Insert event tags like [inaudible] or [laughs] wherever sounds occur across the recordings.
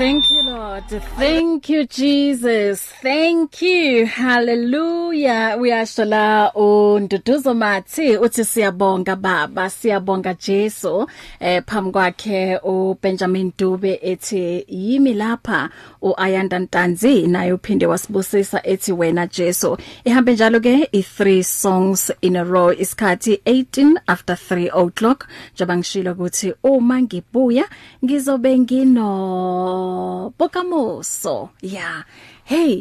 Thank you, Lord. Thank you, Jesus. Thank you. Hallelujah. Uyashola unduduzo mathi uthi siyabonga baba, siyabonga Jesu. Eh phambi kwakhe uBenjamin Dube ethi yimi lapha uAyanda Ntanzi naye uphinde wasibusisa ethi wena Jesu. Ihambe njalo ke i3 songs in a row isikhathi 18 after 3 o'clock. Njengoba ngishilo ukuthi uma ngibuya ngizobe ngino Oh, bokamoso. Yeah. Hey,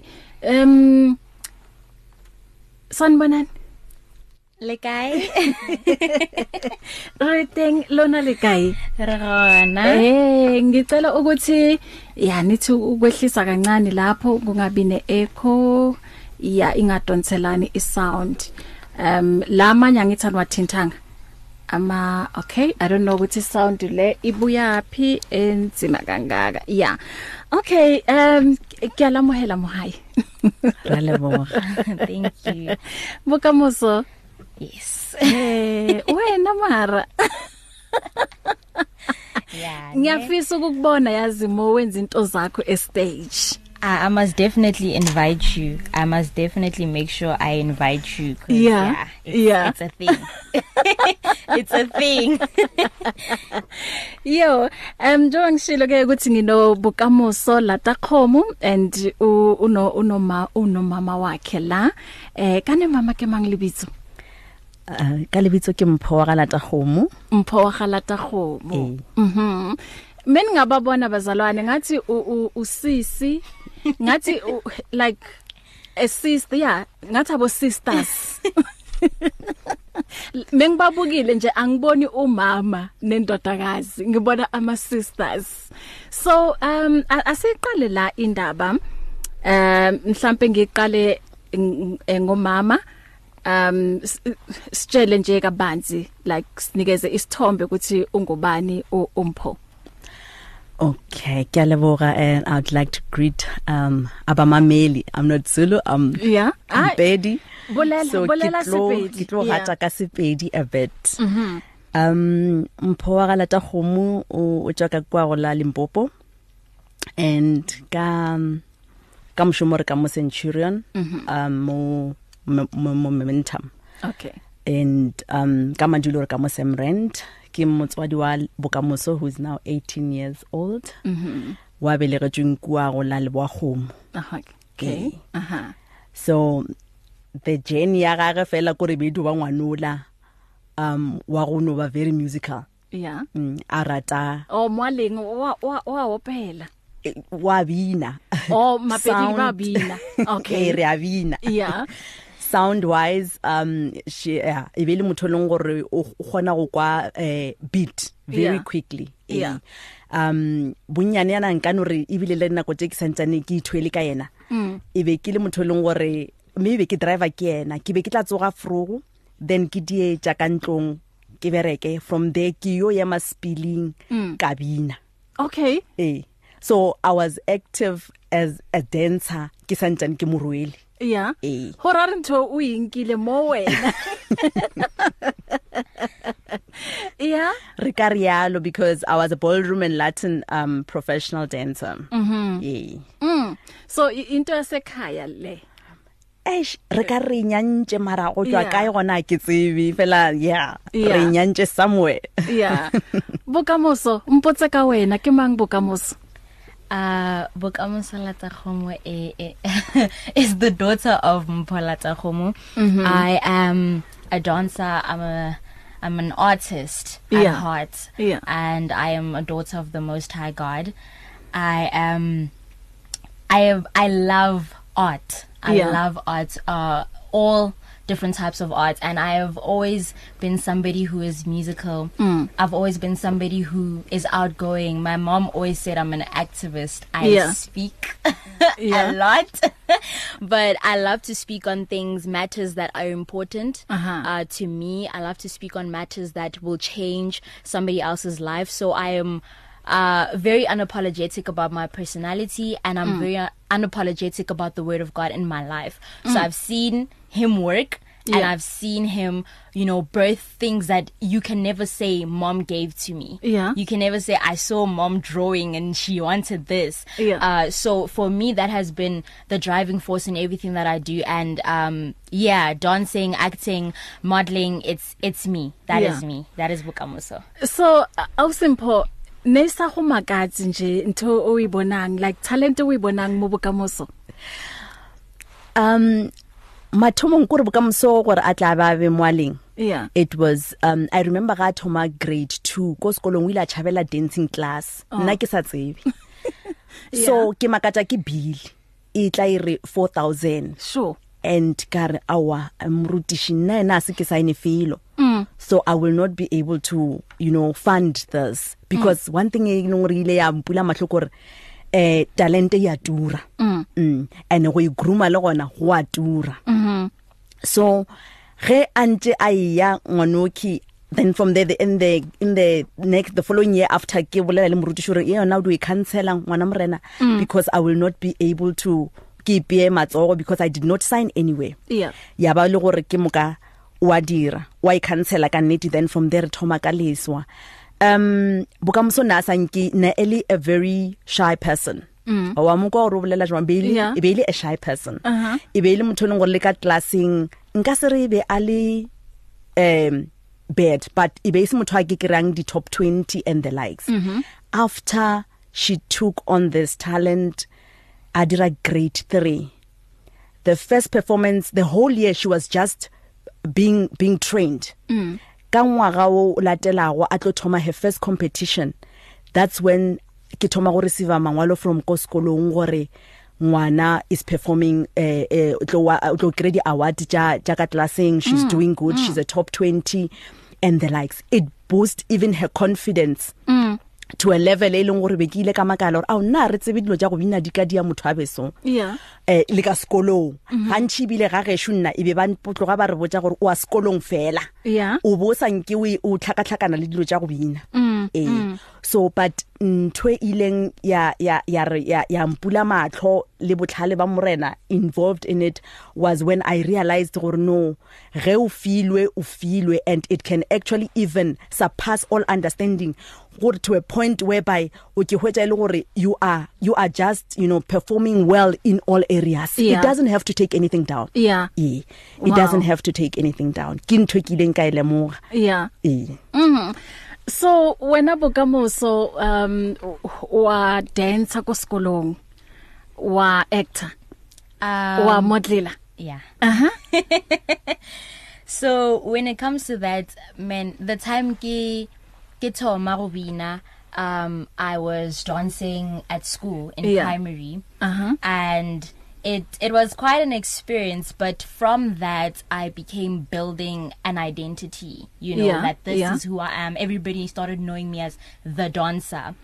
um Sanbonani. Le kae? [laughs] Re teng lona le kae? Re gona. Eh, ngicela ukuthi ya nithi ukwehlisa kancane lapho kungabi ne echo ya ingadonselani i sound. Um lamanye angithani wathintanga. ama okay i don't know ukuthi sound le ibuyapi enzima kangaka yeah okay um kiyalamuhela muhayi ralebo [laughs] thank you bokamoso yes eh wena mara yeah ngiyafisa ukukubona yazi mo wenza into zakho e stage I, I must definitely invite you. I must definitely make sure I invite you. Yeah. Yeah it's, yeah. it's a thing. [laughs] it's a thing. Yo, um njengishilo ke ukuthi ngino bukamoso lata khomo and uno unoma unomama wakhe la. Eh kane mama ke manglibitso. Uh, ka lebitso ke mpho wa galata khomo. Mpho wa galata khomo. Mhm. Mm Men ngababona bazalwane ngathi usisi ngathi like a sister yeah ngathi abo sisters Mengibabukile [laughs] nje angiboni umama nendodakazi ngibona ama sisters so um asiqale la indaba um mhlambe ngiqale eh, ngomama um sitshele nje kabanzi like sinikeze isithombe ukuthi ungubani umpho Okay, Galevora and I'd like to greet um abamameli. I'm not Zulu, I'm Yeah. I'm Bedi. Bolela so bolela Sepedi. Ke tlo hata ka Sepedi a bit. Mhm. Um mpho wa gala ta gomo o o tswa ka kwa go la Limpopo. And ka um, ka mshomo re ka mo Centurion mm-hmm. um mo momentum. Okay. And um ka mandilo re ka mo Semrent. Mhm. ke motswadi wa bokamoso who is now 18 years old mhm wa belegetsweng kwa go la le bwa gomo aha okay aha so the journey ya gagwe fela gore bedu ba ngwanola um wa go no ba very musical yeah mm, a rata o oh, mwaleng wa wa wa opela e, wa bina o oh, mapedi ba bina [laughs] okay re a bina yeah [laughs] sound wise um she yeah e be le motho e leng gore o gona go kwa eh, beat very yeah. quickly e yeah um bunyane yana nka no re e bile le nako tse ke santsane ke ithwele ka yena mm. e be ke le motho e leng gore maybe ke driver ke yena ke be ke tla tsoga frogo then ke die tja ka ntlong ke bereke from there ke yo ya maspiling mm. kabina okay eh so i was active as a dancer ke santsane ke moruele yeah eh. horar ntho uyinkile mo wena [laughs] yeah ricarialo because i was a ballroom and latin um professional dancer mhm mm yeah mm so into yasekhaya le eish re ka re nyantse mara go tjwa kae gona ke tsebe fela yeah re nyantse somewhere yeah [laughs] bokamoso mpotse ka wena ke mang bokamoso Uh Bokamosola Tsagomo e, e, [laughs] is the daughter of Mphola Tsagomo. Mm -hmm. I am a dancer. I'm a I'm an artist yeah. at heart. Yeah. And I am a daughter of the most high God. I am I have I love art. I yeah. love art uh all different types of art and I have always been somebody who is musical. Mm. I've always been somebody who is outgoing. My mom always said I'm an activist. I yeah. speak [laughs] yeah. a lot. [laughs] but I love to speak on things matters that are important uh-huh. uh, to me. I love to speak on matters that will change somebody else's life. So I am uh, very unapologetic about my personality and I'm mm. very uh, unapologetic about the word of God in my life. Mm. So hmm. I've seen him work yeah. and I've seen him, you know, birth things that you can never say mom gave to me. Yeah. You can never say I saw mom drawing and she wanted this. Yeah. Uh so for me that has been the driving force in everything that I do and um yeah, dancing, acting, modeling, it's it's me. That yeah. is me. That is Bukamuso. So awusimpo uh, nesa ho makatsi nje into oyibonang like talent oyibonang mo Bukamuso. Um mathomong gore bokamoso gore a tla ba be moaleng yeah it was um i remember ga thoma grade 2 ko sekolong o ile a chabela dancing class oh. nna ke sa tsebe [laughs] so ke makata ke bill e tla ire e 4000 sure and kare awa mrutishi nna ena se ke sign filo mm. so i will not be able to you know fund this mm. because mm. one thing e nngwe re e ile ya mpula mahlokore eh talent ya tura mm, mm. and go igrooma le gona go a tura mm -hmm. so ge ante a ya ngonoki then from there the, in the in the next the following year after ke bolela le morutiši gore yeah now do we cancel ngwana morena mm. because i will not be able to ke pie matsogo because i did not sign anywhere yeah ya ba le gore ke moka wa dira wa i e cancela ka nnete then from there thoma ka leswa um bokamoso nasa nki na eli a very shy person Mm. Wa mko o robolela jwa mbeli yeah. e be ile a shy person. Uh -huh. E be ile motho leng gore le ka classing nka se re e be a le um bad but e be e se motho a ke kirang di top 20 and the likes. Mm -hmm. After she took on this talent Adira grade 3. The first performance the whole year she was just being being trained. Mm. ka ngwaga o latelago a tlo thoma her first competition that's when ke thoma go receive mangwalo from ko sekolong gore ngwana is performing eh eh tlo tlo grade award ja ja ka classing she's mm. doing good mm. she's a top 20 and the likes it boost even her confidence mm. to a level e leng gore be ke ile ka makala gore a nna re tsebe dilo tja go bina di ka dia motho a beso yeah eh le ka sekolong mhm. ha ntshi bile ga geshu nna e be ba ntpotloga ba re botja gore o a sekolong fela yeah o bo sa nke o e, tlhakatlhakana le dilo tja go bina mm, eh mm. so but ntwe ileng ya ya ya ya, ya mpula matlo le botlhale ba morena involved in it was when i realized gore no ge o filwe o filwe and it can actually even surpass all understanding gore to a point whereby o ke hwetsa ile e gore you are you are just you know performing well in all areas yeah. it doesn't have to take anything down yeah e yeah. it wow. doesn't have to take anything down ke ntwe ke ileng ka ile e moga yeah e mm -hmm. So wena bokamoso um wa dancer ko sekolong wa actor um, wa modeler yeah uh-huh [laughs] so when it comes to that man the time ke ke thoma go bina um I was dancing at school in yeah. primary uh-huh and it it was quite an experience but from that i became building an identity you know yeah, that this yeah. is who i am everybody started knowing me as the dancer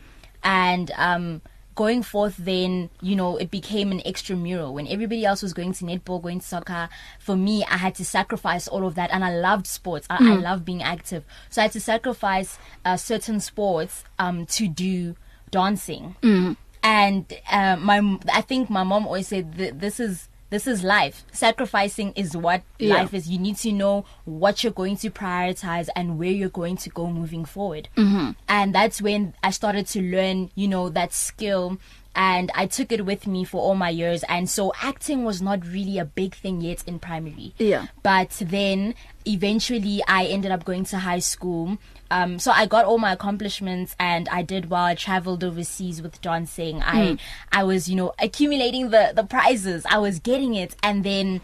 and um going forth then you know it became an extramural when everybody else was going to netball going to soccer for me i had to sacrifice all of that and i loved sports i, mm. I hmm. love being active so i had to sacrifice uh, certain sports um to do dancing mm. and uh, my I think my mom always said th- this is this is life sacrificing is what yeah. life is you need to know what you're going to prioritize and where you're going to go moving forward mm-hmm. and that's when i started to learn you know that skill and I took it with me for all my years and so acting was not really a big thing yet in primary. Yeah. But then eventually I ended up going to high school. Um so I got all my accomplishments and I did well. I traveled overseas with dancing. Mm. I hmm. I was, you know, accumulating the the prizes. I was getting it and then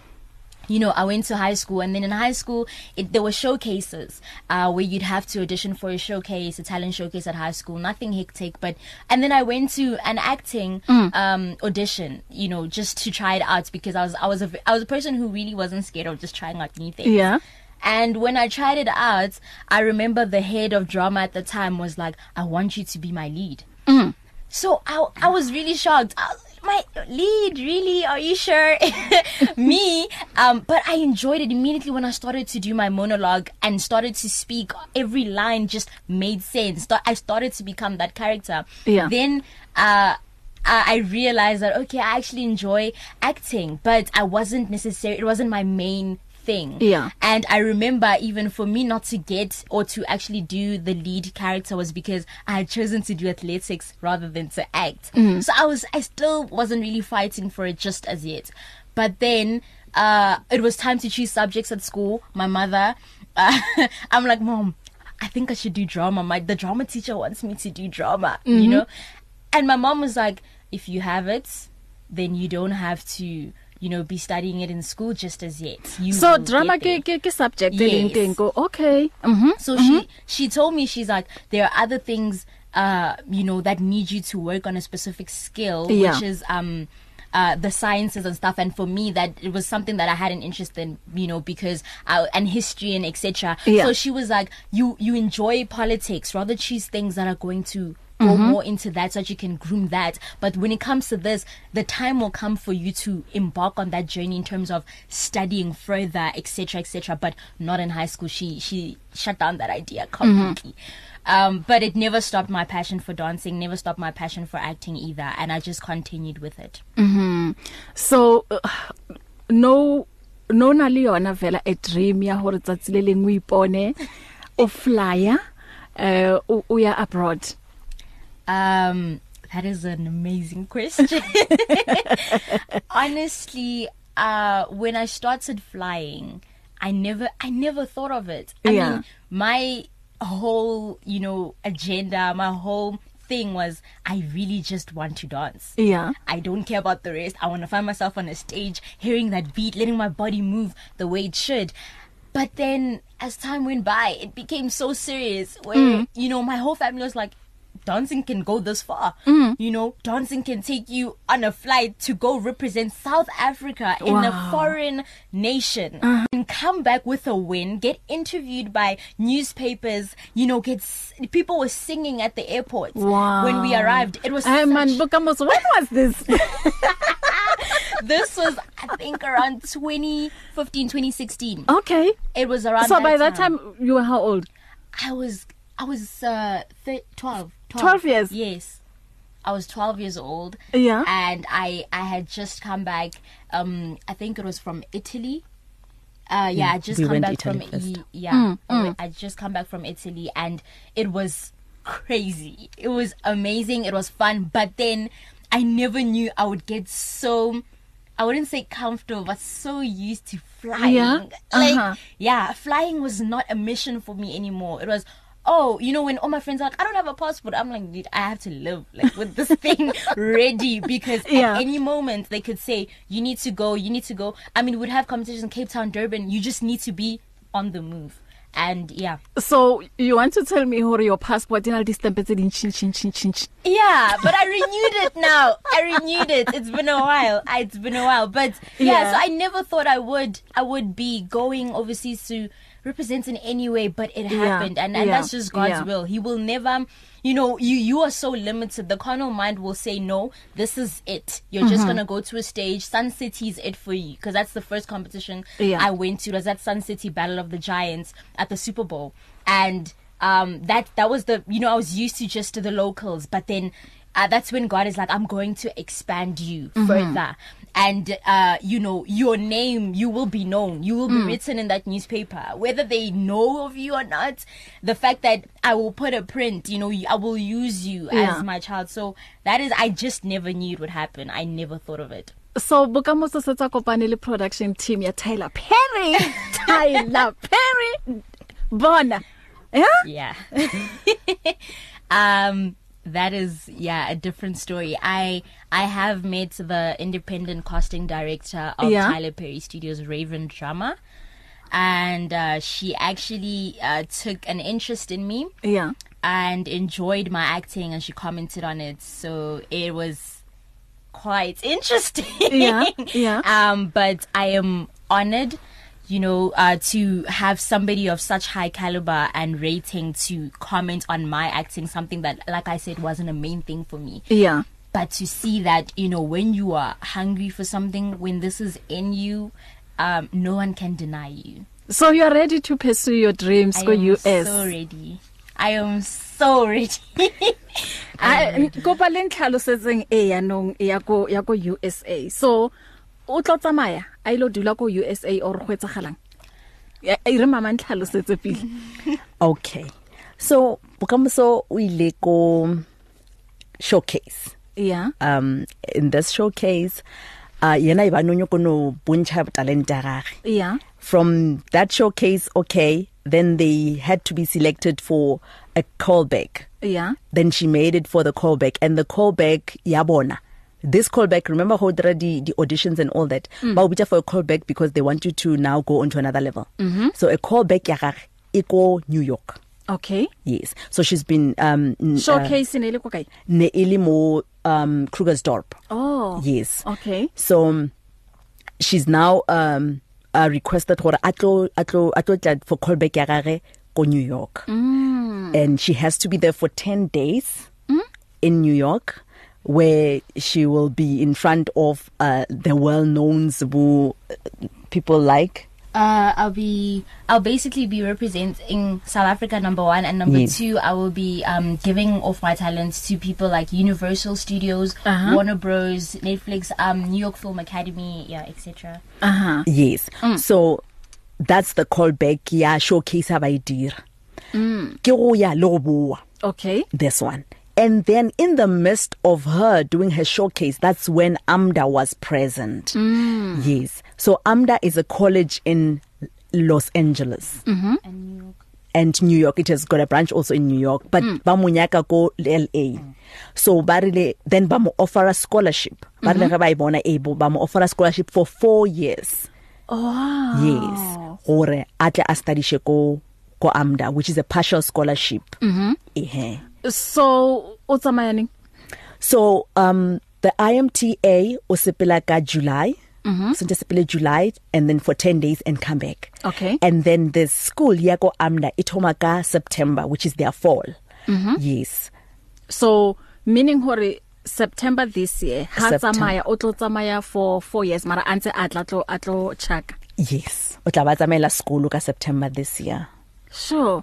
you know, I went to high school and then in high school it, there were showcases uh where you'd have to audition for a showcase, a talent showcase at high school, nothing hectic, but and then I went to an acting mm. um audition, you know, just to try it out because I was I was a I was a person who really wasn't scared of just trying out new things. Yeah. And when I tried it out, I remember the head of drama at the time was like, "I want you to be my lead." Mm. So I I was really shocked. I, my lead really are you sure [laughs] me um but i enjoyed it immediately when i started to do my monologue and started to speak every line just made sense i started to become that character yeah. then uh I realized that okay I actually enjoy acting but I wasn't necessarily it wasn't my main thing. Yeah. And I remember even for me not to get or to actually do the lead character was because I had chosen to do athletics rather than to act. Mm. So I was I still wasn't really fighting for it just as yet. But then uh it was time to choose subjects at school. My mother uh, [laughs] I'm like, "Mom, I think I should do drama. My the drama teacher wants me to do drama, mm-hmm. you know?" And my mom was like, "If you have it, then you don't have to you know be studying it in school just as yet you So drama ke ke ke subject e yes. lentenko okay mhm so mm -hmm. she she told me she's like there are other things uh you know that need you to work on a specific skill yeah. which is um uh the sciences and stuff and for me that it was something that I had an interest in you know because I, uh, and history and etc yeah. so she was like you you enjoy politics rather choose things that are going to go mm-hmm. more into that so that you can groom that but when it comes to this the time will come for you to embark on that journey in terms of studying further etc etc but not in high school she she shut down that idea mm-hmm. completely mm-hmm. um but it never stopped my passion for dancing never stopped my passion for acting either and I just continued with it mhm so uh, no no na le yona vela a dream ya hore tsatsi le lengwe ipone o flyer eh uh, o ya abroad Um that is an amazing question. [laughs] Honestly, uh when I started flying, I never I never thought of it. I yeah. mean, my whole, you know, agenda, my whole thing was I really just want to dance. Yeah. I don't care about the rest. I want to find myself on a stage, hearing that beat, letting my body move the way it should. But then as time went by, it became so serious where, mm. you know, my whole family was like, dancing can go this far. Mm. You know, dancing can take you on a flight to go represent South Africa wow. in a foreign nation uh-huh. and come back with a win, get interviewed by newspapers, you know, get people were singing at the airport wow. when we arrived. It was hey, such... man, Bukamos, when was this? [laughs] this was I think around 2015 2016. Okay. It was around So that by time. that time you were how old? I was I was uh th- 12. 12, 12 years yes I was 12 years old yeah and I I had just come back um I think it was from Italy uh yeah, yeah mm. I just we come back Italy from first. E, yeah mm, mm. I just come back from Italy and it was crazy it was amazing it was fun but then I never knew I would get so I wouldn't say comfortable but so used to flying yeah? like uh-huh. yeah flying was not a mission for me anymore it was oh, you know, when all my friends are like, I don't have a passport, I'm like, dude, I have to live like with this thing [laughs] ready because yeah. at any moment they could say, you need to go, you need to go. I mean, we'd have competitions in Cape Town, Durban. You just need to be on the move. and yeah so you want to tell me hore your passport ina di stamp tse ding chin chin chin chin yeah but i renewed it now i renewed it it's been a while it's been a while but yeah, yeah so i never thought i would i would be going overseas to represent in any way but it happened yeah. and and yeah. that's just God's yeah. will he will never you know you you are so limited the carnal mind will say no this is it you're mm -hmm. just mm-hmm. going to go to a stage Sun City is it for you because that's the first competition yeah. I went to was that Sun City Battle of the Giants at the Super Bowl, and um, that that was the you know I was used to just the locals, but then uh, that's when God is like, I'm going to expand you mm-hmm. further. And, uh, you know, your name, you will be known. You will be mm. written in that newspaper. Whether they know of you or not, the fact that I will put a print, you know, I will use you yeah. as my child. So that is, I just never knew it would happen. I never thought of it. so bokamoso se tsa kopane le production team ya Tyler Perry [laughs] Tyler Perry bona yeah yeah [laughs] um that is yeah a different story i i have met the independent casting director of yeah. Tyler Perry Studios Raven Drama and uh, she actually uh, took an interest in me yeah and enjoyed my acting and she commented on it so it was quite [laughs] interesting. Yeah. yeah. um but I am honored you know uh to have somebody of such high caliber and rating to comment on my acting something that like I said wasn't a main thing for me. Yeah. But to see that you know when you are hungry for something when this is in you um no one can deny you. So you are ready to pursue your dreams I go US. so ready. I am so so rich a kopa le ntlhalosetseng e ya nong ya go ya go USA so o tla tsamaya a ile dula go USA or go etsagalang e re mama ntlhalosetse pele [laughs] okay so bokamoso o ile go showcase yeah um in this showcase uh yena ibano e nyo kono buncha talent ya gagwe yeah from that showcase okay then they had to be selected for a callback yeah then she made it for the callback and the callback yabona this callback remember how there are the, the auditions and all that mm. ba ubita for a callback because they want you to now go on to another level mm -hmm. so a callback ya gagwe e go New York okay yes so she's been um uh, showcase uh, ne ile ko kai ne ile e mo um Krugersdorp oh yes okay so um, she's now um a uh, requested gore a tlo a tlo a tlo tla for callback ya gagwe ko New York mm. and she has to be there for 10 days mm? in New York where she will be in front of uh, the well-known uh, people like uh I'll be I'll basically be representing South Africa number 1 and number yes. 2 I will be um giving off my talents to people like Universal Studios, uh-huh. Warner Bros, Netflix, um New York Film Academy, yeah, etc. Uh-huh. Yes. Mm. So that's the callback ya yeah, showcase abaidira. Mm. Ke go ya le go bua. Okay. This one. and then in the midst of her doing her showcase that's when Amda was present mm. yes so Amda is a college in Los Angeles mhm mm and New York it has got a branch also in New York but mm. ba munyaka ko LA mm. so ba rile then ba mo offer a scholarship ba rile mm-hmm. ba ibona e able ba mo offer a scholarship for 4 years oh yes gore atle a study she ko ko amda which is a partial scholarship mhm mm ehe so o tsamaya neng so um the IMTA o sepela ka July Mm -hmm. So just play July and then for 10 days and come back. Okay. And then the school yako amna ithoma e ka September which is their fall. Mm -hmm. Yes. So meaning hore September this year ha tsamaya o tlo tsamaya for 4 years mara antse atla tlo atlo chaka. Yes. O tla ba tsamaela school ka September this year. Sure.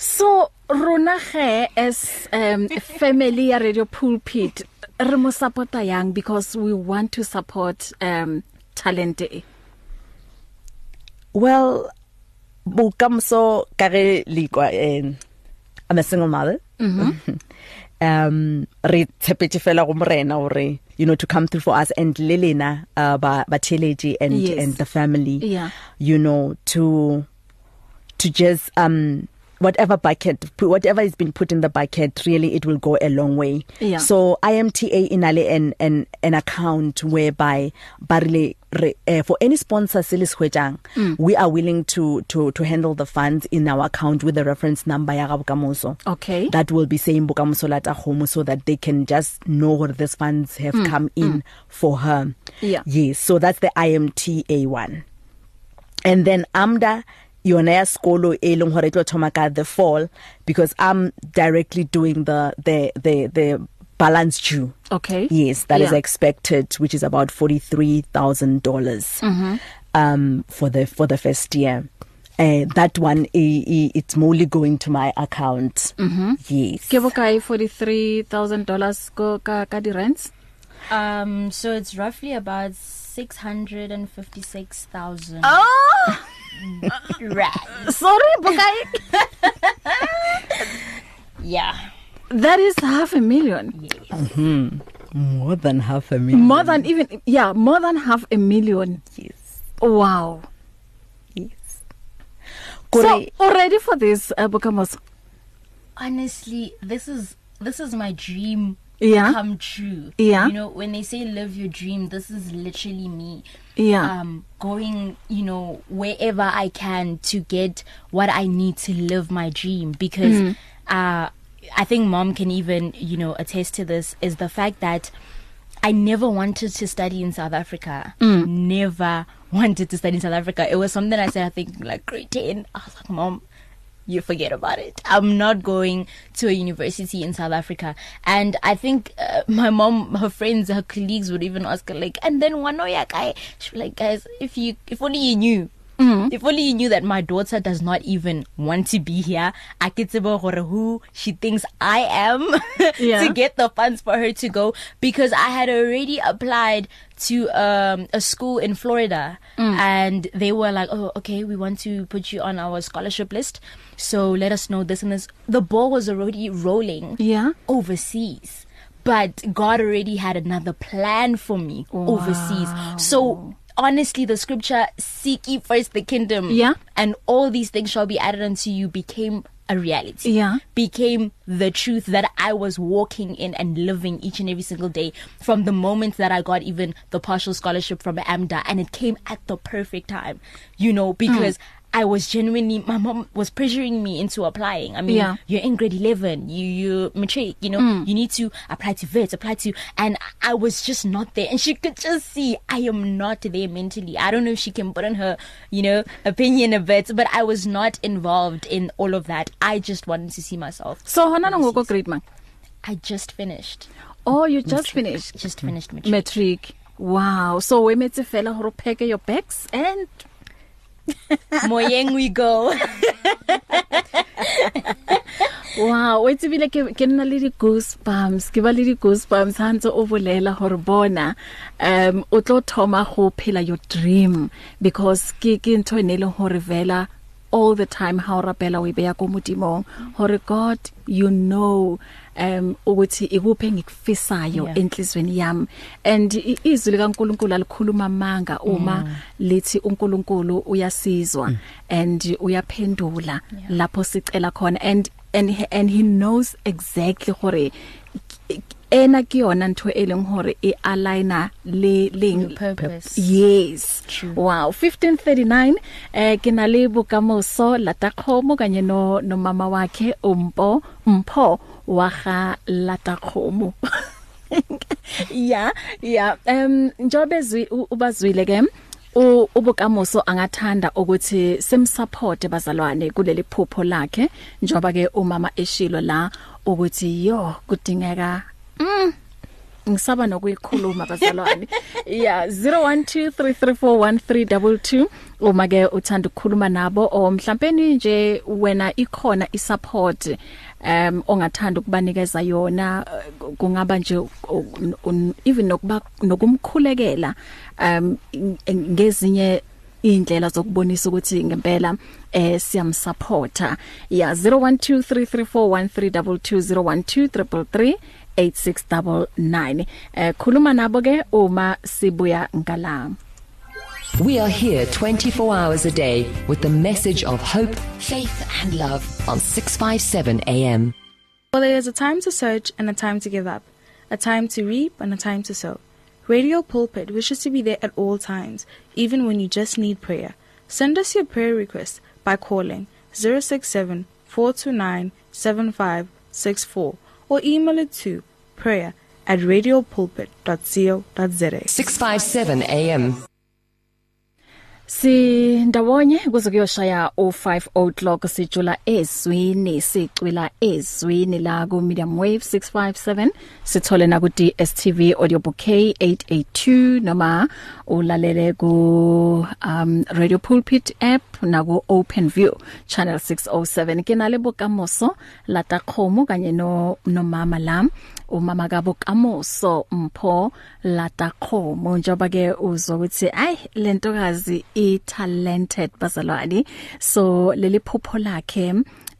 So rona ge as um family ya Radio Pulpit re mo supporta yang because we want to support um talent e. Well bokamso kare likwa um I'm a single mother. Mhm. Mm um re tshepetse fela go morena gore you know to come through for us and Lelena uh ba batelegi and yes. and the family yeah. you know to to just um whatever bucket whatever has been put in the bucket really it will go a long way yeah. so IMTA inale an an an account whereby barile re, uh, for any sponsor sele swetjang mm. we are willing to to to handle the funds in our account with the reference number ya bokamoso okay that will be saying bokamoso lata home so that they can just know where these funds have mm. come in mm. for her yeah yes so that's the IMTA one and then AMDA yona ya skolo e leng hore e tlo thoma ka the fall because I'm directly doing the the the the balance due. Okay. Yes, that yeah. is expected which is about $43,000 dollars mm -hmm. um for the for the first year. Uh, that one uh, it's mostly going to my account. Mhm. Mm -hmm. yes. Ke bokae $43,000 go ka ka di rents? Um so it's roughly about 656,000. Oh! right. Sorry, Bukai. yeah. That is half a million. Yes. Mhm. More than half a million. More than even yeah, more than half a million. Yes. Wow. Yes. Kore so, already for this uh, Bukamos. Honestly, this is this is my dream yeah. come true. Yeah. You know, when they say live your dream, this is literally me. yeah. um going you know wherever i can to get what i need to live my dream because mm. uh i think mom can even you know attest to this is the fact that i never wanted to study in south africa mm. never wanted to study in south africa it was something i said i think like grade 10 i was like mom you forget about it. I'm not going to a university in South Africa. And I think uh, [laughs] my mom, her friends, her colleagues would even ask her like, and then one way guy, she like, guys, if you if only you knew Mm. If only you knew that my daughter does not even want to be here. I get to gore who she thinks I am [laughs] yeah. to get the funds for her to go because I had already applied to um a school in Florida mm. and they were like oh okay we want to put you on our scholarship list so let us know this and this the ball was already rolling yeah overseas but God already had another plan for me wow. overseas so honestly the scripture seek ye first the kingdom yeah. and all these things shall be added unto you became a reality yeah became the truth that i was walking in and living each and every single day from the moment that i got even the partial scholarship from amda and it came at the perfect time you know because mm. I was genuinely my mom was pressuring me into applying. I mean, yeah. you're in grade 11, you you matric, you know, mm. you need to apply to VET, apply to and I was just not there and she could just see I am not there mentally. I don't know if she can put on her, you know, opinion a bit, but I was not involved in all of that. I just wanted to see myself. So hona ngoko grade man? I just finished. Oh, you just matric. finished. Just finished matric. Matric. Wow. So we made to fela hore pack your bags and moyeng we go wow o tsebile ke ke nna le di goosebumps ke ba le di goosebumps hantse o bolela hore bona um o tlo thoma go phela your dream because ke ke ntho ne le hore vela all the time ha o rapela o ibeya e ko modimong hore god you know um ukuthi ikuphe ngikufisayo yeah. enhlizweni yami and izwi likaNkuluNkulu alikhuluma manga uma yeah. Mm. lithi uNkulunkulu uyasizwa mm. and uyaphendula yeah. lapho sicela khona and and and he knows exactly hore ena ke yona ntho e leng hore e aligna le leng purpose yes True. wow 1539 eh ke na le bokamoso latakhomo kanye no no mama wakhe umpo mpho wa ga latakhomo yeah [laughs] yeah um njobezwi ubazwile ke ubukamoso angathanda ukuthi simsupport bazalwane kuleli phupho lakhe njoba ke umama eshilo la ukuthi yo kudingeka Mm. Ngisaba nokuyikhuluma bazalwane. yeah 0123341322 uma ke uthanda ukukhuluma nabo o mhlawumbe nje wena ikhona isupport um ongathanda ukubanikeza yona kungaba nje even nokuba nokumkhulekela um ngezinye indlela zokubonisa ukuthi ngempela eh siyamsupporta ya 0123341322012333 0891208699 eh khuluma nabo ke uma sibuya ngalanga We are here 24 hours a day with the message of hope, faith and love on 657 AM. Well, there is a time to search and a time to give up, a time to reap and a time to sow. Radio Pulpit wishes to be there at all times, even when you just need prayer. Send us your prayer request by calling 067 429 7564 or email it to prayer at radiopulpit.co.za. 657 AM. Sindawonye kuze kuyoshaya o5 o'clock sijula ezwini sicwila ezwini la ku Medium Wave 657 sithole na ku DSTV Audiobook K882 noma ulalele ku um Radio Pulpit app na ku OpenView channel 607 ke nale bokamoso la takhomo kanye no nomama lam umama kabo Kamoso Mpho Latakhomo njoba ke uzokuthi ay lentokazi i talented bazalwane so leli phupho lakhe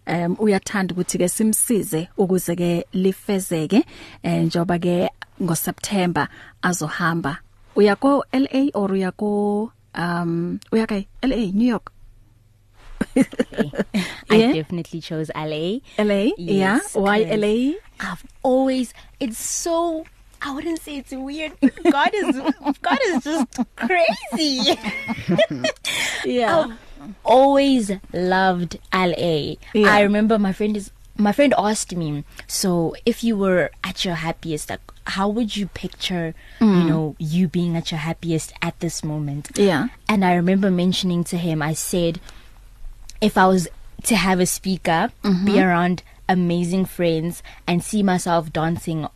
um uyathanda ukuthi ke simsize ukuze ke lifezeke njoba ke ngoSeptember azohamba uyako LA or uyako um uyaka LA New York [laughs] yeah. I definitely chose LA. LA? Yes, yeah. Why cause... LA? I've always it's so I wouldn't say it's weird. God is [laughs] God is just crazy. [laughs] yeah. I've always loved LA. Yeah. I remember my friend is my friend asked me, so if you were at your happiest, like how would you picture, mm. you know, you being at your happiest at this moment? Yeah. And I remember mentioning to him, I said, if I was to have a speaker, mm-hmm. be around amazing friends and see myself dancing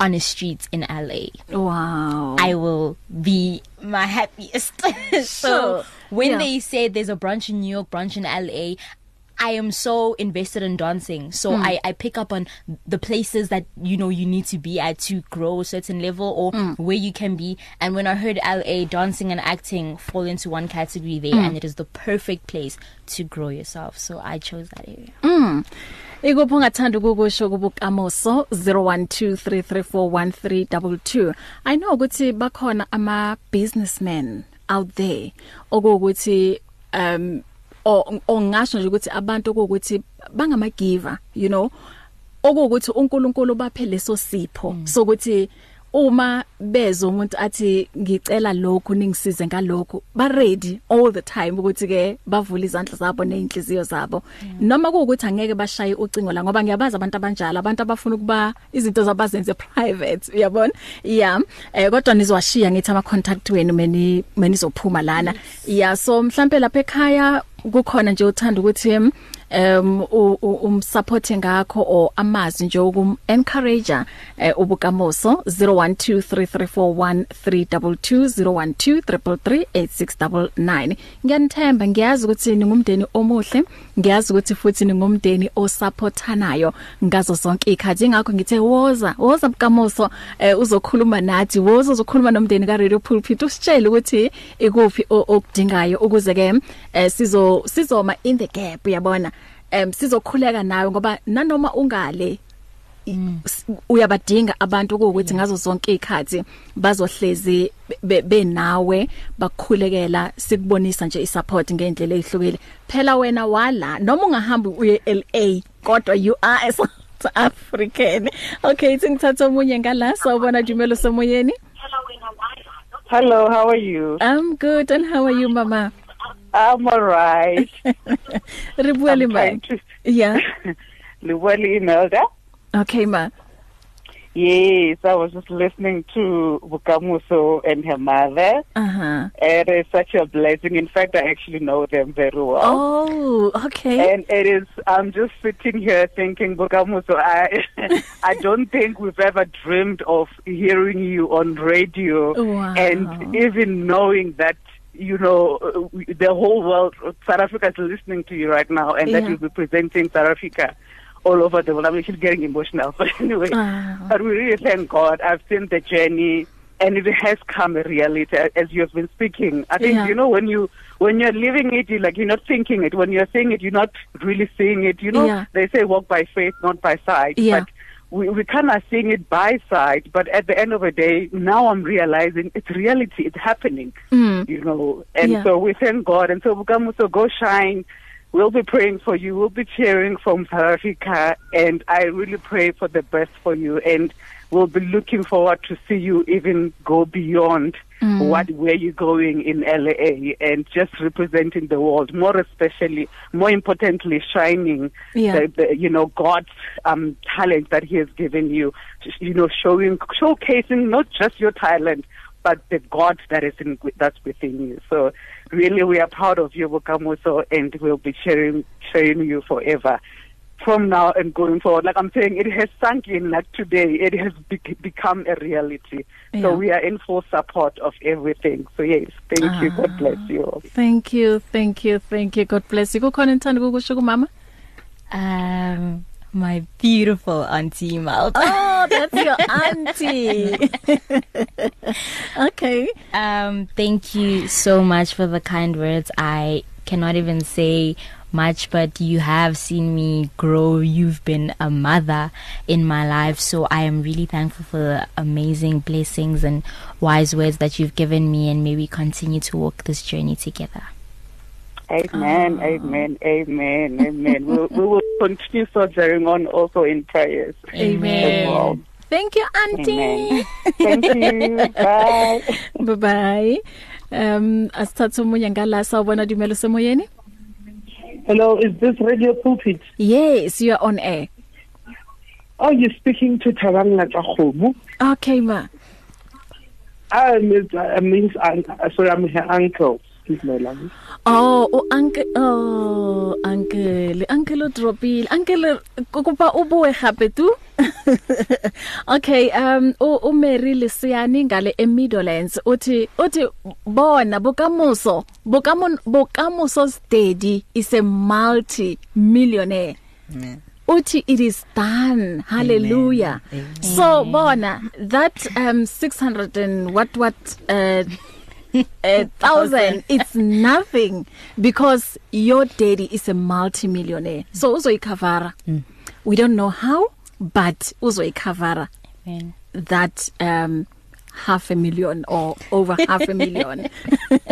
on the streets in LA. Wow. I will be my happiest. [laughs] so, so when yeah. they said there's a brunch in New York, brunch in LA, I am so invested in dancing. So mm. I I pick up on the places that you know you need to be at to grow a certain level or mm. where you can be. And when I heard LA dancing and acting fall into one category there mm. and it is the perfect place to grow yourself. So I chose that area. Mm. Ikupho ngathanda ukukusho kubukamoso 0123341322. I know ukuthi bakhona ama businessmen out there okuthi um o ongasho nje ukuthi abantu ukuthi bangama giver you know okuwukuthi uNkulunkulu baphe leso sipho mm. sokuthi uma bezo umuntu athi ngicela lokhu ningisize ngalokhu ba ready all the time ukuthi ke bavule izandla zabo neinhliziyo zabo mm. noma kuukuthi angeke bashaye ucingo la ngoba ngiyabaza abantu abanjalo abantu abafuna ukuba izinto zabazenze private uyabona yeah eh kodwa nizwashiya ngithi ama contact wenu meni meni zophuma lana yeah so mhlambe lapha ekhaya kukhona nje uthanda ukuthi um umsupporte ngakho or amazwi nje ukum encourage eh, ubukamoso 0123341322 0123338699 ngiyanithemba ngiyazi ukuthi ningumndeni omuhle ngiyazi ukuthi futhi ningumndeni osupportanayo ngazo zonke ikhathi ngakho ngithe woza woza bukamoso eh, uzokhuluma nathi woza uzokhuluma nomndeni ka Radio Pulpit usitshele ukuthi ikuphi okudingayo ukuze ke eh, sizo sizoma in the gap yabona em sizokhuleka nawe ngoba nanoma ungale mm. uyabadinga abantu ukuthi ngazo zonke izikhathi bazohlezi benawe bakukhulekela sikubonisa nje isupport ngeendlela ezihlukile phela wena wala noma ungahamba uye LA kodwa you are a South African okay singithatha omunye ngala sawubona Jumelo semoyeni hello how are you i'm good and how are you mama I'm all right. [laughs] Re bua le mang? [laughs] Yeah. [laughs] Le bua le Imelda. Okay, ma. Yes, I was just listening to Bukamuso and her mother. Uh-huh. It is such a blessing. In fact, I actually know them very well. Oh, okay. And it is, I'm just sitting here thinking, Bukamuso, I, I don't think we've ever dreamed of hearing you on radio. Wow. And even knowing that you know, uh, the whole world, South Africa is listening to you right now, and yeah. that you'll be presenting South Africa all over the world. I'm actually getting emotional, [laughs] but anyway, oh. but we really thank God. I've seen the journey, and it has come a reality as you have been speaking. I think yeah. you know when you when you're living it, you're like you're not thinking it. When you're saying it, you're not really seeing it. You know, yeah. they say walk by faith, not by sight. Yeah. But we, we kind of seeing it by side, but at the end of the day, now I'm realizing it's reality, it's happening, mm. you know. And yeah. so we thank God. And so Bukamuso, go shine. We'll be praying for you. We'll be cheering from South Africa. And I really pray for the best for you. And we'll be looking forward to see you even go beyond mm. what where you're going in LA and just representing the world more especially more importantly shining yeah. the, the you know God's um talent that he has given you you know showing showcasing not just your talent but the God that is in that's within you. So really, we are proud of you, Bukamuso, and we'll be cheering cheering you forever from now and going forward. Like I'm saying, it has sunk in. Like today, it has be become a reality. Yeah. So we are in full support of everything. So yes, thank ah, you. God ah. bless you. All. Thank you, thank you, thank you. God bless you. Kukhona enthanda ukusho kumama? Um my beautiful auntie Mal. Oh, that's your auntie. [laughs] okay. Um thank you so much for the kind words. I cannot even say much but you have seen me grow you've been a mother in my life so I am really thankful for the amazing blessings and wise words that you've given me and may we continue to walk this journey together Amen, oh. amen, amen, amen. we, we will continue soldiering on also in prayers. Amen. Well. Thank you, Auntie. Amen. Thank you. Bye. [laughs] Bye-bye. Um asithathe umunye ngala sawubona dumelo semoyeni. Hello, is this Radio Pulpit? Yes, you are on air. Oh, you're speaking to Thabangla Tsagomo. Okay, ma. I mean, I mean, I'm sorry, I'm her uncle. Excuse my language. Oh, u uncle oh, uncle, uncle Dropil. Uncle kokupa ubuye gape tu. [laughs] okay, um u u Mary Lesiani ngale e Midlands uthi uthi bona bokamuso, bokamono bokamuso steady is a multi millionaire. Mm. uthi it is done hallelujah Amen. Amen. so bona that um 600 and what what uh [laughs] a thousand it's nothing because your daddy is a multimillionaire so uzoyikhavara mm. we don't know how but uzoyikhavara amen that um half a million or over half a million.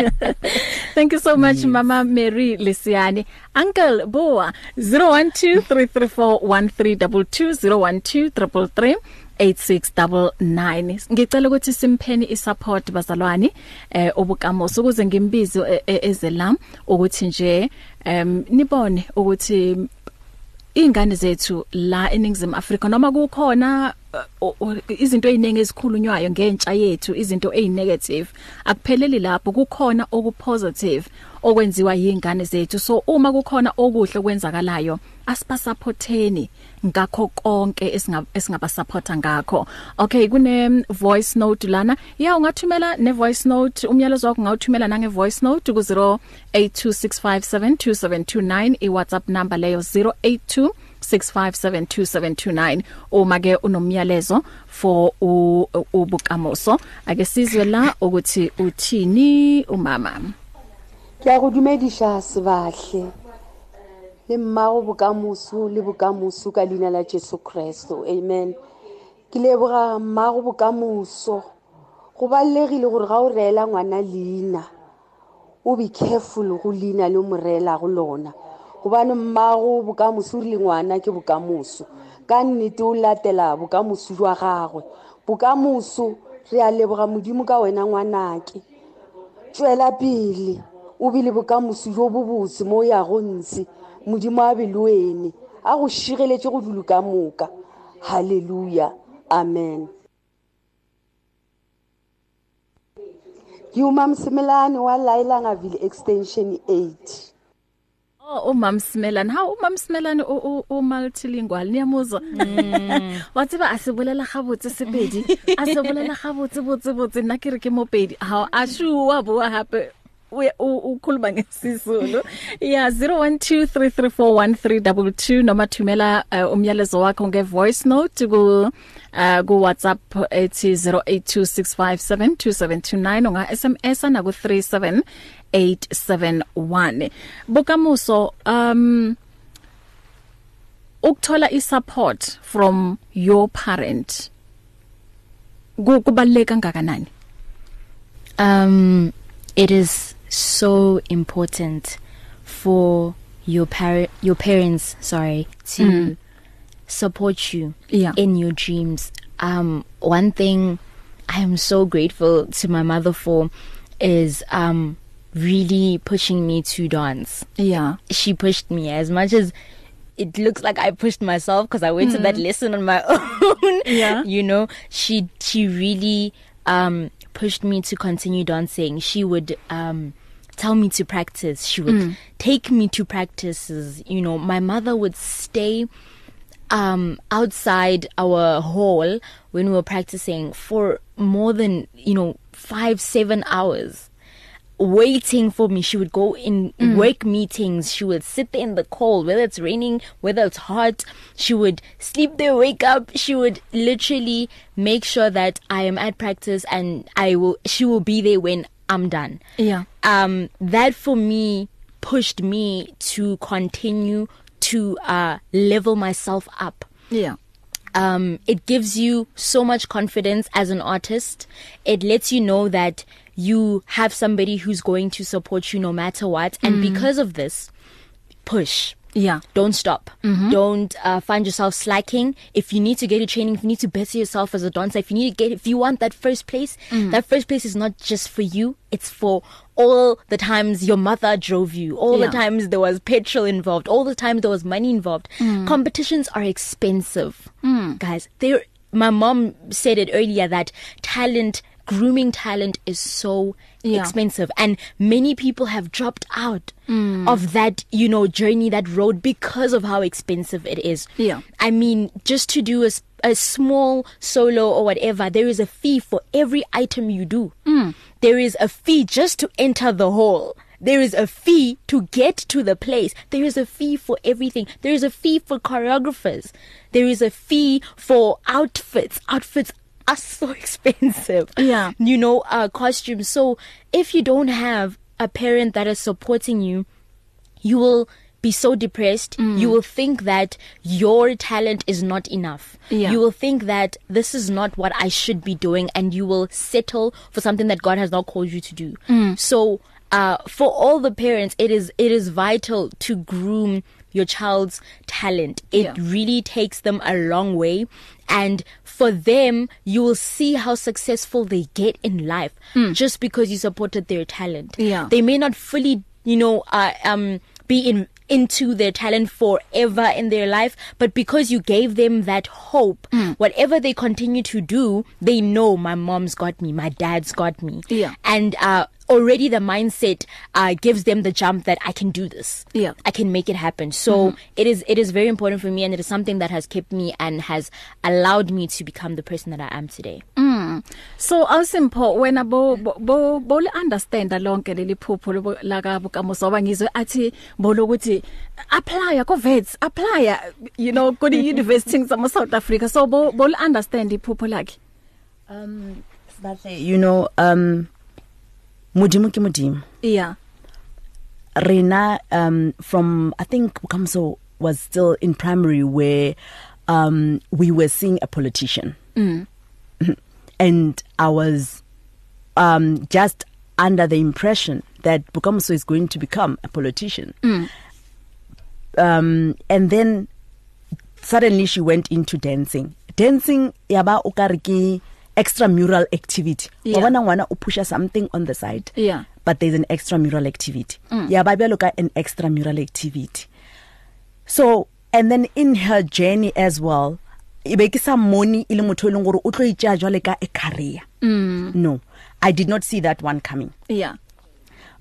[laughs] Thank you so much yes. Mama Mary Lisiani. Uncle Boa 0123341322 0123338699 ngicela ukuthi simpheni isupport bazalwane eh obukamoso ukuze ngimbizo eh, eh, ezelam ukuthi nje em nibone ukuthi ingane zethu la eningizimu Afrika noma kukhona uh, izinto eziningi ezikhulunywayo ngentsha yethu izinto ezinegative akupheleli lapho kukhona okupositive okwenziwa yingane zethu so uma kukhona okuhle okwenzakalayo asiba supporteni ngakho konke esingaba supporta ngakho okay kune mm, voice note lana ya ungathumela ne voice note umyalezo wakho ngawuthumela nange voice note ku 0826572729 i WhatsApp number leyo 082 06572729 uma ke unomyalezo for ubukamoso ake sizwe la ukuthi uthini umama ke a go dumediša sebahle le mmago bokamoso le bokamoso ka leina la jesu kreste amen ke leboga mmago bokamoso go ballegile gore ga o reela ngwana leina o be careful go leina le o mo reelago lona gobane mmago bokamoso o rile ngwana ke bokamoso ka nnete o latela bokamoso jwa gagwe bokamoso re a leboga modimo ka wena ngwanake tswela pele o bile bokamoso jo bo botse mo o yago ntse modimo a be le wene a go šigeletse go dulu ka moka halleluja amen ke umam simelane wa lailangavile extension 8 Oh umam Simelane ha umam Simelane o o multilingual niyamuzwa mm. [laughs] Watsiba asibulela gabotse sepedi asibulela gabotse botse botse nna kere ke mopedi ha a shuwa bo hape ukhuluma ngesizulu yeah 0123341322 noma thumela uh, umyalezo wakho nge voice note ku uh, ku WhatsApp ethi 0826572729 unga SMS na ku 37871 bukamuso um ukuthola i support from your parent kubaleka kangakanani um it is so important for your par your parents sorry to mm. support you yeah. in your dreams um one thing i am so grateful to my mother for is um really pushing me to dance yeah she pushed me as much as it looks like I pushed myself because I went mm. to that mm-hmm. lesson on my [laughs] own. Yeah. you know, she she really um pushed me to continue dancing. She would um tell me to practice she would mm. take me to practices you know my mother would stay um outside our hall when we were practicing for more than you know 5 7 hours waiting for me she would go in mm. work meetings she would sit there in the cold whether it's raining whether it's hot she would sleep there wake up she would literally make sure that i am at practice and i will she will be there when I'm done. Yeah. Um that for me pushed me to continue to uh level myself up. Yeah. Um it gives you so much confidence as an artist. It lets you know that you have somebody who's going to support you no matter what and mm. because of this push Yeah. Don't stop. Mm-hmm. Don't uh, find yourself slacking. If you need to get a training, if you need to better yourself as a dancer, if you need to get if you want that first place, mm. that first place is not just for you, it's for all the times your mother drove you, all yeah. the times there was petrol involved, all the times there was money involved. Mm. Competitions are expensive. Mm. Guys, they're my mom said it earlier that talent grooming talent is so yeah. expensive and many people have dropped out mm. of that you know journey that road because of how expensive it is yeah i mean just to do a, a small solo or whatever there is a fee for every item you do mm. there is a fee just to enter the hall There is a fee to get to the place. There is a fee for everything. There is a fee for choreographers. There is a fee for outfits. Outfits are so [laughs] expensive. Yeah. You know, uh costumes. So if you don't have a parent that is supporting you, you will be so depressed mm. you will think that your talent is not enough yeah. you will think that this is not what i should be doing and you will settle for something that god has not called you to do mm. so uh for all the parents it is it is vital to groom your child's talent. It yeah. really takes them a long way and for them you will see how successful they get in life mm. just because you supported their talent. Yeah. They may not fully, you know, uh, um be in into their talent forever in their life but because you gave them that hope mm. whatever they continue to do they know my mom's got me my dad's got me yeah. and uh already the mindset uh gives them the jump that I can do this. Yeah. I can make it happen. So mm-hmm. it is it is very important for me and it is something that has kept me and has allowed me to become the person that I am today. Mm. So awusimpho wena bo bo bo understand lonke leli phupho la kabo kamuso ngoba ngizwe athi bolokuthi apply ko vets apply you know go to university some South Africa so bo bo understand iphupho lakhe. Um sibahle you know um modimo ke modimo yeah rena um from i think Bukamso was still in primary where um we were seeing a politician mm. [laughs] and i was um just under the impression that Bukamso is going to become a politician mm. um and then suddenly she went into dancing dancing yaba ukare ke extramural activity yeah. wabona ngwana u pusha something on the side yeah but there's an extramural activity mm. yeah babelo ka an extramural activity so and then in her journey as well ibe e ke sa moni ile e motho e leng gore o tlo itja jwa le ka a career mm. no i did not see that one coming yeah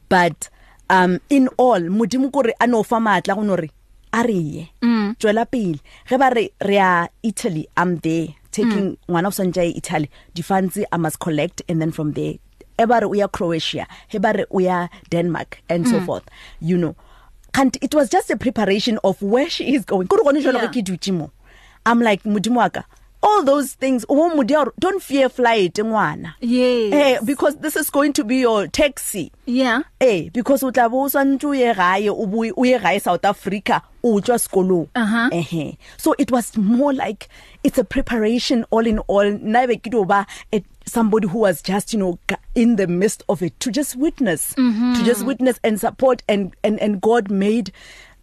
but um in all modimo kore a no fa matla go no re a re ye mm. tswela pele ge ba re re a Italy i'm there taking mm. one of Sanjay Italy difansi I must collect and then from there ebare uya Croatia ebare uya Denmark and mm. so forth you know and it was just a preparation of where she is going kurukonishona yeah. kwekidutimo i'm like mudimwaka all those things umudia don't fear flight ngwana yes eh because this is going to be your taxi yeah eh because utla bo usanthu ye gaye ubuye uye gaye South Africa utjwa skolo uh-huh. ehe so it was more like it's a preparation all in all nabe kidoba somebody who was just you know in the midst of it to just witness mm -hmm. to just witness and support and and and God made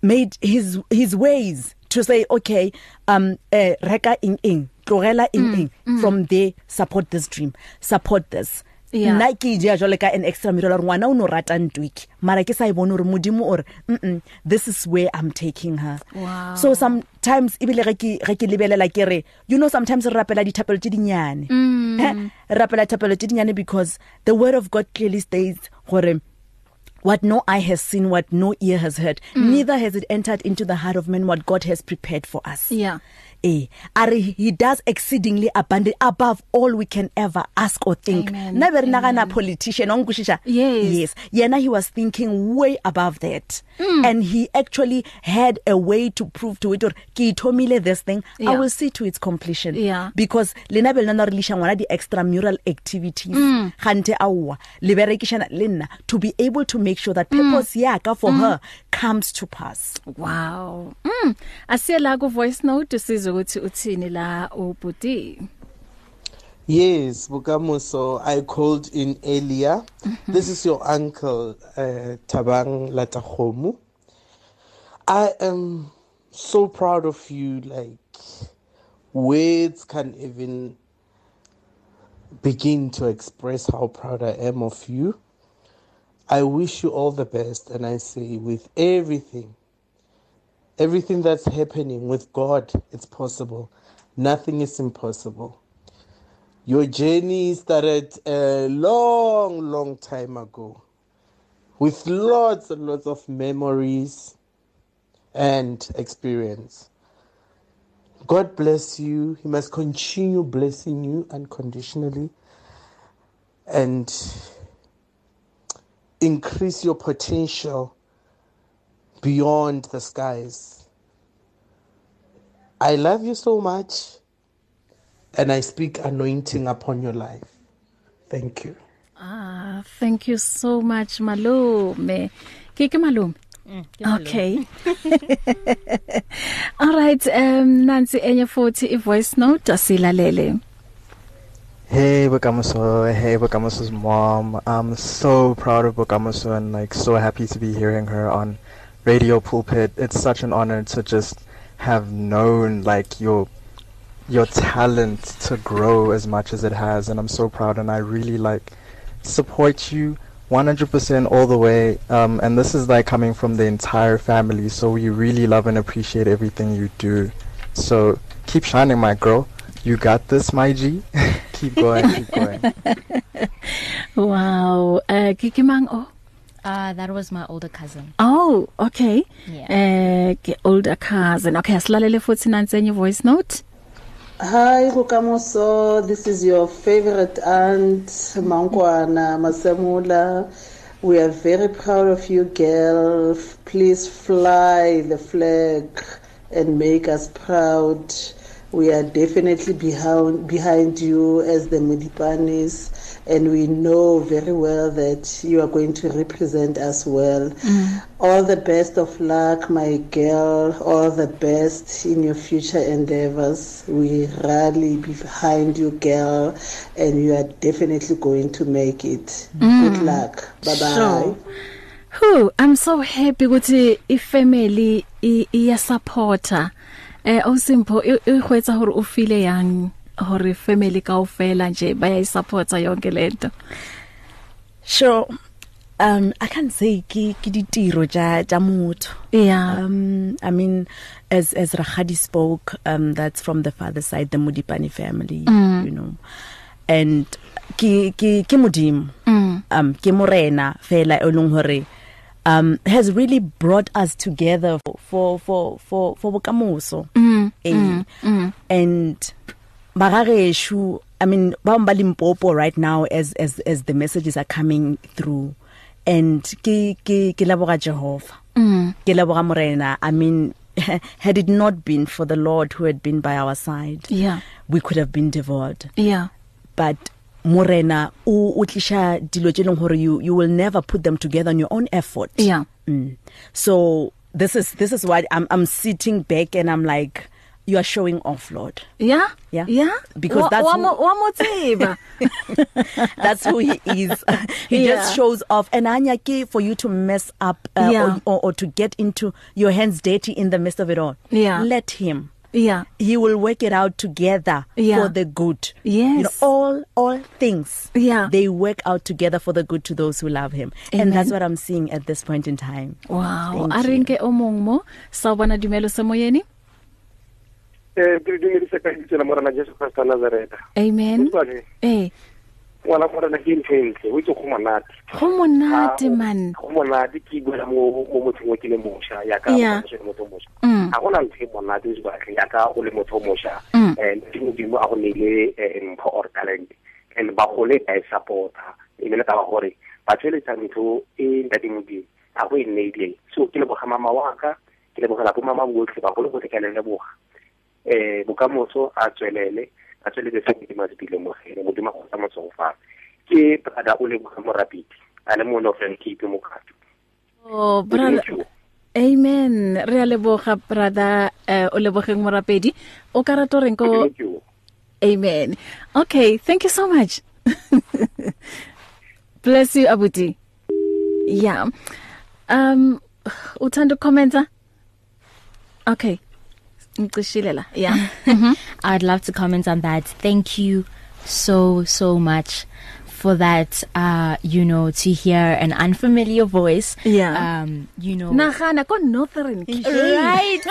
made his his ways to say okay um eh uh, reka ing ing tlogela eng eng mm, mm. from there support this dream support this yeah. nna ke ije jalo ka an extra mirror la ngwana o no rata ntwiki mara ke sa e bone hore modimo o re mm this is where i'm taking her wow. so sometimes ibile ge ke ge ke lebelela ke re you know sometimes re rapela dithapelo tse dinyane mm. eh? rapela thapelo tse dinyane because the word of god clearly states gore what no eye has seen what no ear has heard mm. neither has it entered into the heart of man what god has prepared for us yeah eh ari he does exceedingly abundant above all we can ever ask or think never nakana politician ongushisa yes yena he was thinking way above that mm. and he actually had a way to prove to it or ke ithomile this thing yeah. i will see to its completion yeah. because lena belana relisha ngwana di extramural activities hmm. gante mm. awa liberekishana lena to be able to make sure that purpose mm. yaka for mm. her hmm. comes to pass wow mm. asiyela ku voice note sizwe ukuthi uthini la ubudi Yes, Bukamuso, I called in earlier. Mm -hmm. This is your uncle, uh, Tabang Latahomu. I am so proud of you. Like, words can't even begin to express how proud I am of you. I wish you all the best, and I say, with everything, Everything that's happening with God, it's possible. Nothing is impossible. Your journey started a long, long time ago with lots and lots of memories and experience. God bless you. He must continue blessing you unconditionally and increase your potential beyond the skies. I love you so much, and I speak anointing upon your life. Thank you. Ah, thank you so much malume. Kike malume. Mm, okay. [laughs] All right, um nansi enye futhi ivoice note asilalele. Hey Bokamoso, hey Bokamoso's mom. I'm so proud of Bokamoso and like so happy to be hearing her on radio pulpit. It's such an honor to just have known like your your talent to grow as much as it has and I'm so proud and I really like support you 100% all the way um, and this is like coming from the entire family so we really love and appreciate everything you do so keep shining my girl you got this my G [laughs] keep going keep going [laughs] wow uh, kikimang oh Uh, that was my older cousin. Oh, okay. Yeah. Eh, uh, older cousin. Okay, asilalele futhi nansenye voice note. Hi Kukamoso, this is your favorite aunt Mankwana Masemula. We are very proud of you, girl. Please fly the flag and make us proud. we are definitely behind, behind you as the Mudipanis, and we know very well that you are going to represent us well. Mm. All the best of luck, my girl. All the best in your future endeavors. We rally behind you, girl, and you are definitely going to make it. Mm. Good luck. Bye bye. So, who I'm so happy ukuthi i family iyasupporta eh awusimpho ihwetsa gore o file yang hore family kaofela nje baya isupporta yonke lento sure um i can't say ke ke ditiro ja ja motho yeah um i mean as as Raghadi spoke um that's from the father side the Modipani family mm. you know and ke ke ke modimo mm. um ke morena fela e leng hore um has really brought us together for for for for bokamoso mm, and, mm, eh, mm. and bagageshu i mean bamba limpopo right now as as as the messages are coming through and ke ke ke laboga jehova mm. ke laboga morena i mean [laughs] had it not been for the lord who had been by our side yeah we could have been devoured yeah but morena o o tlisha dilo tse leng hore you you will never put them together on your own effort yeah mm. so this is this is why I'm I'm sitting back and I'm like you are showing off lord yeah yeah yeah because wa, that's wa, who, wa motiva [laughs] that's who he is [laughs] he yeah. just shows off and anyaki for you to mess up uh, yeah. or, or or to get into your hands dirty in the midst of it all yeah let him yeah you will work it out together yeah. for the good yes. you know all all things yeah. they work out together for the good to those who love him Amen. and that's what i'm seeing at this point in time wow arinke omongmo sawbona dumelo semoyeni eh ke dumedise ka ditse la morana Jesu Kriste Nazareth amen eh ngwana gore na ke ntse ntse o itse go monate go monate ah, man go monate ke buela mo mo mothong o ke le mosha ya ka mo motho mosha mm. a go nna ntse monate o e batle ya ka o le motho mosha mm. and ke mo dimo a go nele eh, mpho or talent and ba go le ba e supporta e le ka ba gore ba tsweletsa ntho e ntate modimo a go e neile so ke le bogamama wa ka ke le bogela bo mama botlhe ba go le go tlekele le boga eh bokamoso a tswelele a tsweletse modimo a se dilemogele modimo a kgotsa motsogofane ke brother o leboga morapiti a le mo northern cape mo kato oh brother amen re a leboga brother uh, o lebogeng morapedi o ka rata reng ko amen okay thank you so much [laughs] bless you abuti yeah um uthanda ukomenta okay Ngicishile la. Yeah. mhm. [laughs] I'd love to comment on that. Thank you so so much for that uh you know to hear an unfamiliar voice yeah. um you know Nagana ko northern [laughs] right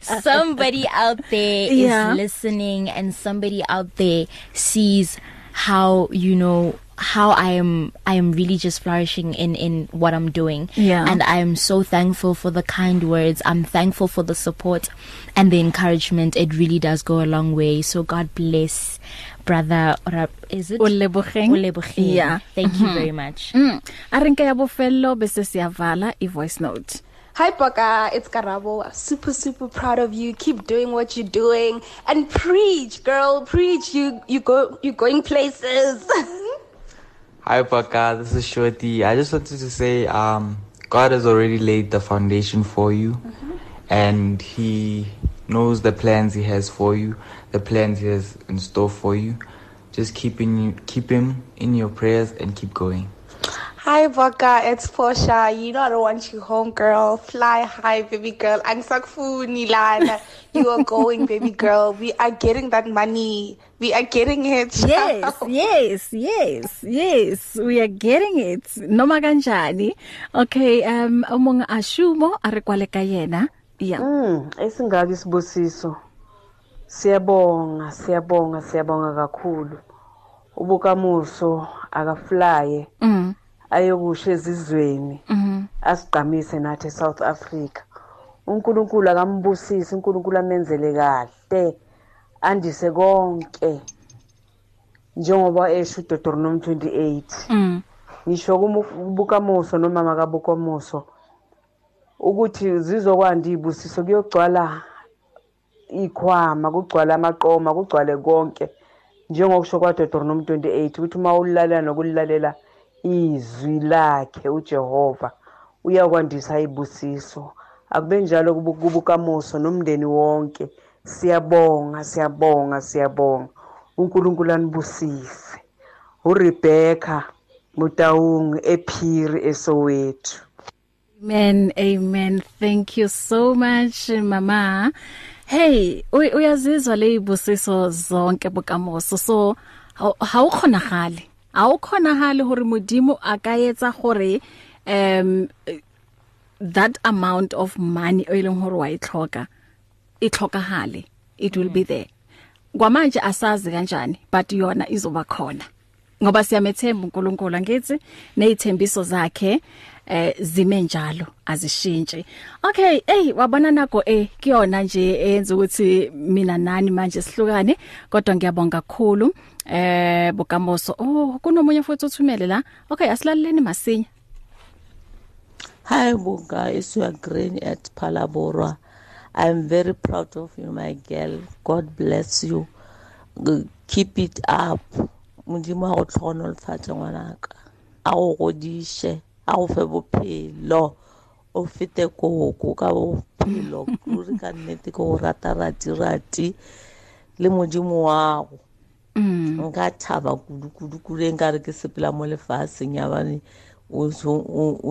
[laughs] somebody out there yeah. is listening and somebody out there sees how you know how I am I am really just flourishing in in what I'm doing yeah. and I am so thankful for the kind words I'm thankful for the support and the encouragement it really does go a long way so God bless brother or is it Olebogeng Olebogeng yeah thank mm -hmm. you mm-hmm. very much mm. arinke ya bofello bese siyavala i voice note Hi, Boka. It's Karabo. I'm super, super proud of you. Keep doing what you're doing and preach, girl. Preach. You, you go, you're going places. [laughs] Hi, Boka. This is Shorty. I just wanted to say, um, God has already laid the foundation for you, mm-hmm. and He knows the plans He has for you, the plans He has in store for you. Just keeping you, keep Him in your prayers and keep going. Hi, Baka. It's Portia. You know I don't want you home, girl. Fly high, baby girl. And Nilana. You are going, baby girl. We are getting that money. We are getting it. Child. [laughs] Yes, yes, yes, yes. We are getting it. Noma kanjani. Okay, um umonga ashumo arekwaleka yena. Yeah. Mm, esingaki sibusiso. Siyabonga, siyabonga, siyabonga kakhulu. Ubukamuso akaflye. Mm. ayokusho ezizweni mhm. asigqamise nathi eSouth Africa uNkulunkulu akambusise uNkulunkulu amenzele kahle andise konke njengoba esho uDeuteronomy 28 mm. ngisho kubukamuso nomama kabukamuso ukuthi zizokwanda izibusiso kuyogcwala ikhwama kugcwala amaqoma kugcwale konke njengokusho kwaDeuteronomy 28 ukuthi uma ulalela nokulalela izwi lakhe uJehova uyakwandisa ibusiso akube njalo kubukamuso nomndeni wonke siyabonga siyabonga siyabonga uNkulunkulu anibusise uRebecca Mutaung ePhiri eSoweto Amen amen thank you so much mama hey uyazizwa leyibusiso zonke bukamuso so awukhonagale a o khonahale hore modimo a ka etsa gore um that amount of money o ile e hore wa ithloka e ithlokahale e it will be mm. there kwamanje asazi kanjani but yona izoba khona ngoba siyamethemba uNkulunkulu ngithi nezithembiso zakhe eh zime njalo azishintshi okay hey wabona nako eh kuyona nje eyenza ukuthi mina nani manje sihlukane kodwa ngiyabonga kakhulu eh bokamoso oh kunomunye futhi uthumele la okay asilaleleni masinya hi bunga is your green at palaborwa i'm very proud of you my girl god bless you keep it up modimo a go tlhonolofatse ngwanaka a go godise a go fe bophelo o fete koko ka bophelo ruri ka nnete ke go rata rati rati le modimo wago nka thaba kudu-kudu-kudu e nka re ke sepela mo lefatsheng ya bane o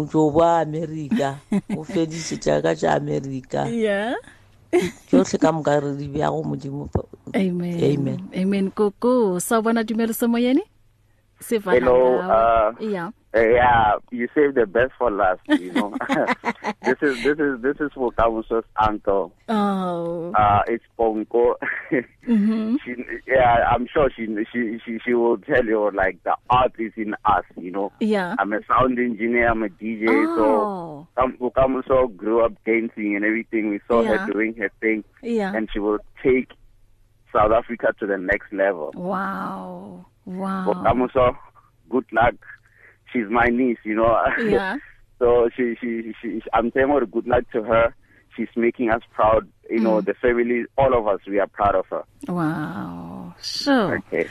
tso boa america o feditse jaaka ja america tsotlhe ka moka re di bjago modimo amen amen koko sa bona dumeleso moyene you know uh, yeah eh, yeah you save the best for last you know [laughs] this is this is this is Vukabuso's uncle oh uh it's Ponko [laughs] mm -hmm. she, yeah I'm sure she she she she will tell you like the art is in us you know yeah I'm a sound engineer I'm a DJ oh. so um, Vukabuso grew up dancing and everything we saw yeah. her doing her thing yeah and she will take South Africa to the next level wow Wow. But I'm also good luck. She's my niece, you know. [laughs] Yeah. so she, she she I'm saying what good luck to her. She's making us proud. You mm. know, the family, all of us, we are proud of her. Wow. Sure. Okay.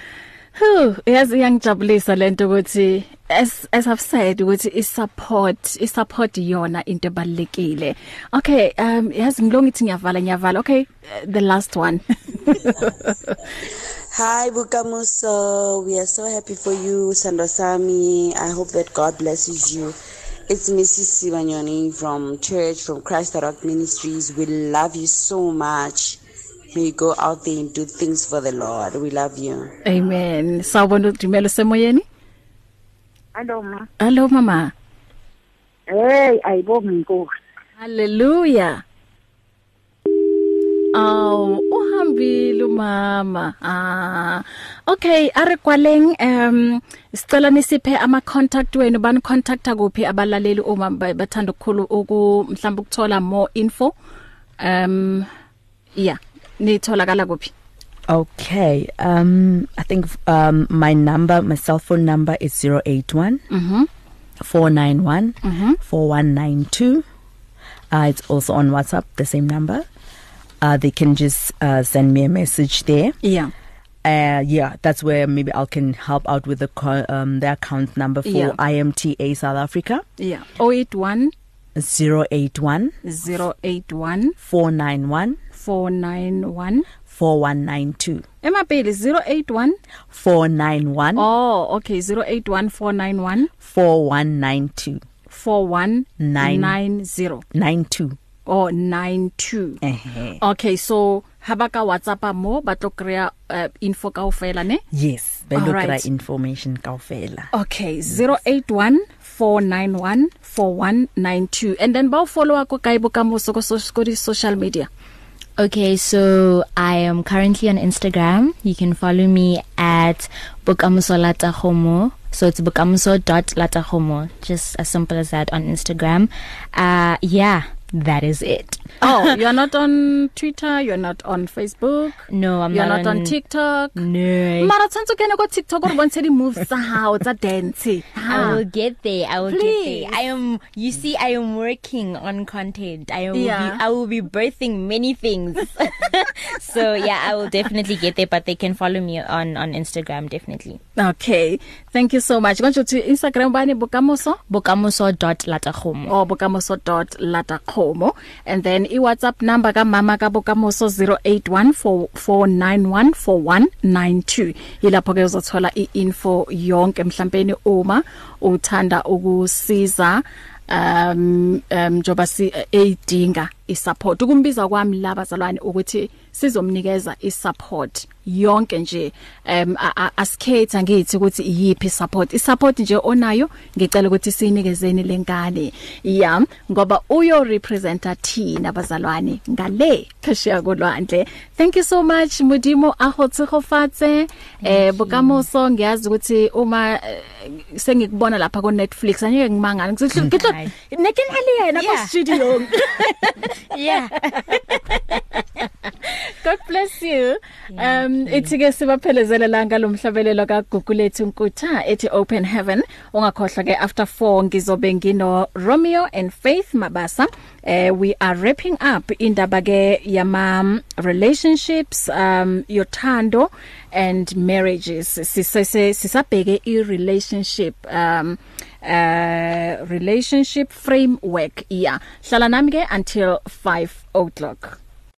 Who yazi yangijabulisa lento ukuthi as as I've said ukuthi i support i support yona into ebalekile. Okay, um yazi ngilongithi ngiyavala ngiyavala. Okay, the last one. [laughs] Hi, Bukamuso. We are so happy for you, Sandosami. I hope that God blesses you. It's Mrs. Sivanyoni from church, from Christ Rock Ministries. We love you so much. May you go out there and do things for the Lord. We love you. Amen. Sawubona udumelo semoyeni? Hello ma. Hello mama. Hey, ayibonga inkosi. Hallelujah. aw uhambile umama ah okay aregwaleng um sicela nisiphe ama contact wenu bani contacta kuphi abalaleli uma bathanda ukukhulu uku mhlawumbe ukuthola more info um yeah nitholakala kuphi Okay. Um I think um my number my cell phone number is 081 Mhm. Mm 491 mm -hmm. 4192. Uh it's also on WhatsApp the same number. uh, they can just uh, send me a message there. Yeah. Uh, yeah, that's where maybe I can help out with the um, the account number for yeah. IMTA South Africa. Yeah. 081 081 081 491 491 4192 emapeli 081 491 oh okay 081 491 4192 4190 92 or 92 uh -huh. okay so habaka whatsapp mo batlo krea uh, info kaofela ne yes batlo right. krea information kaofela okay 081 491 4192 and then ba follow ako kae bokamoso ko social media Okay, so I am currently on Instagram. You can follow me at bokamosolatahomo. So it's bokamoso.latahomo. Just as simple as that on Instagram. Uh yeah, That is it. oh, you're not on Twitter, you're not on Facebook. No, I'm you're not, not on, on TikTok. No. Mara tsantsa kene go TikTok gore bontshe di moves tsa hao tsa dance. I will get there. I will Please. get there. I am you see I am working on content. I will yeah. be I will be birthing many things. [laughs] so yeah, I will definitely get there but they can follow me on on Instagram definitely. Okay. Thank you so much. Go to Instagram bane bokamoso bokamoso.lataghomo. Oh, bokamoso.lataghomo and then then iWhatsApp number kamama kabokamoso 0814491492 yilapho ke uzothola iinfo yonke mhlawumbe uma uthanda ukusiza um um njoba si uh, eyidinga isupport ukumbiza kwami laba zalwane ukuthi sizomnikeza isupport yonke nje um asikhetha ngithi ukuthi iyipi support isupport nje onayo ngicela ukuthi sinikezeni lengane ya ngoba uyo representa thina bazalwane ngale phesheya kolwandle thank you so much mudimo ahotse khofatse eh bokamoso ngiyazi ukuthi uma eh, sengikubona lapha ko Netflix angeke ngimangala ngizihlukihle nekinhali yena ku studio yeah [laughs] [laughs] God bless you. Um ithike sibaphelezele la ngalomhlabelelo kaGugulethu Nkutha ethi Open Heaven ongakhohlwa ke after 4 ngizobe ngino Romeo and Faith Mabasa. Eh we are wrapping up indaba ke yama relationships um yothando and marriages. Sisase sisabheke i relationship um uh relationship framework yeah. Hlala nami ke until 5 o'clock.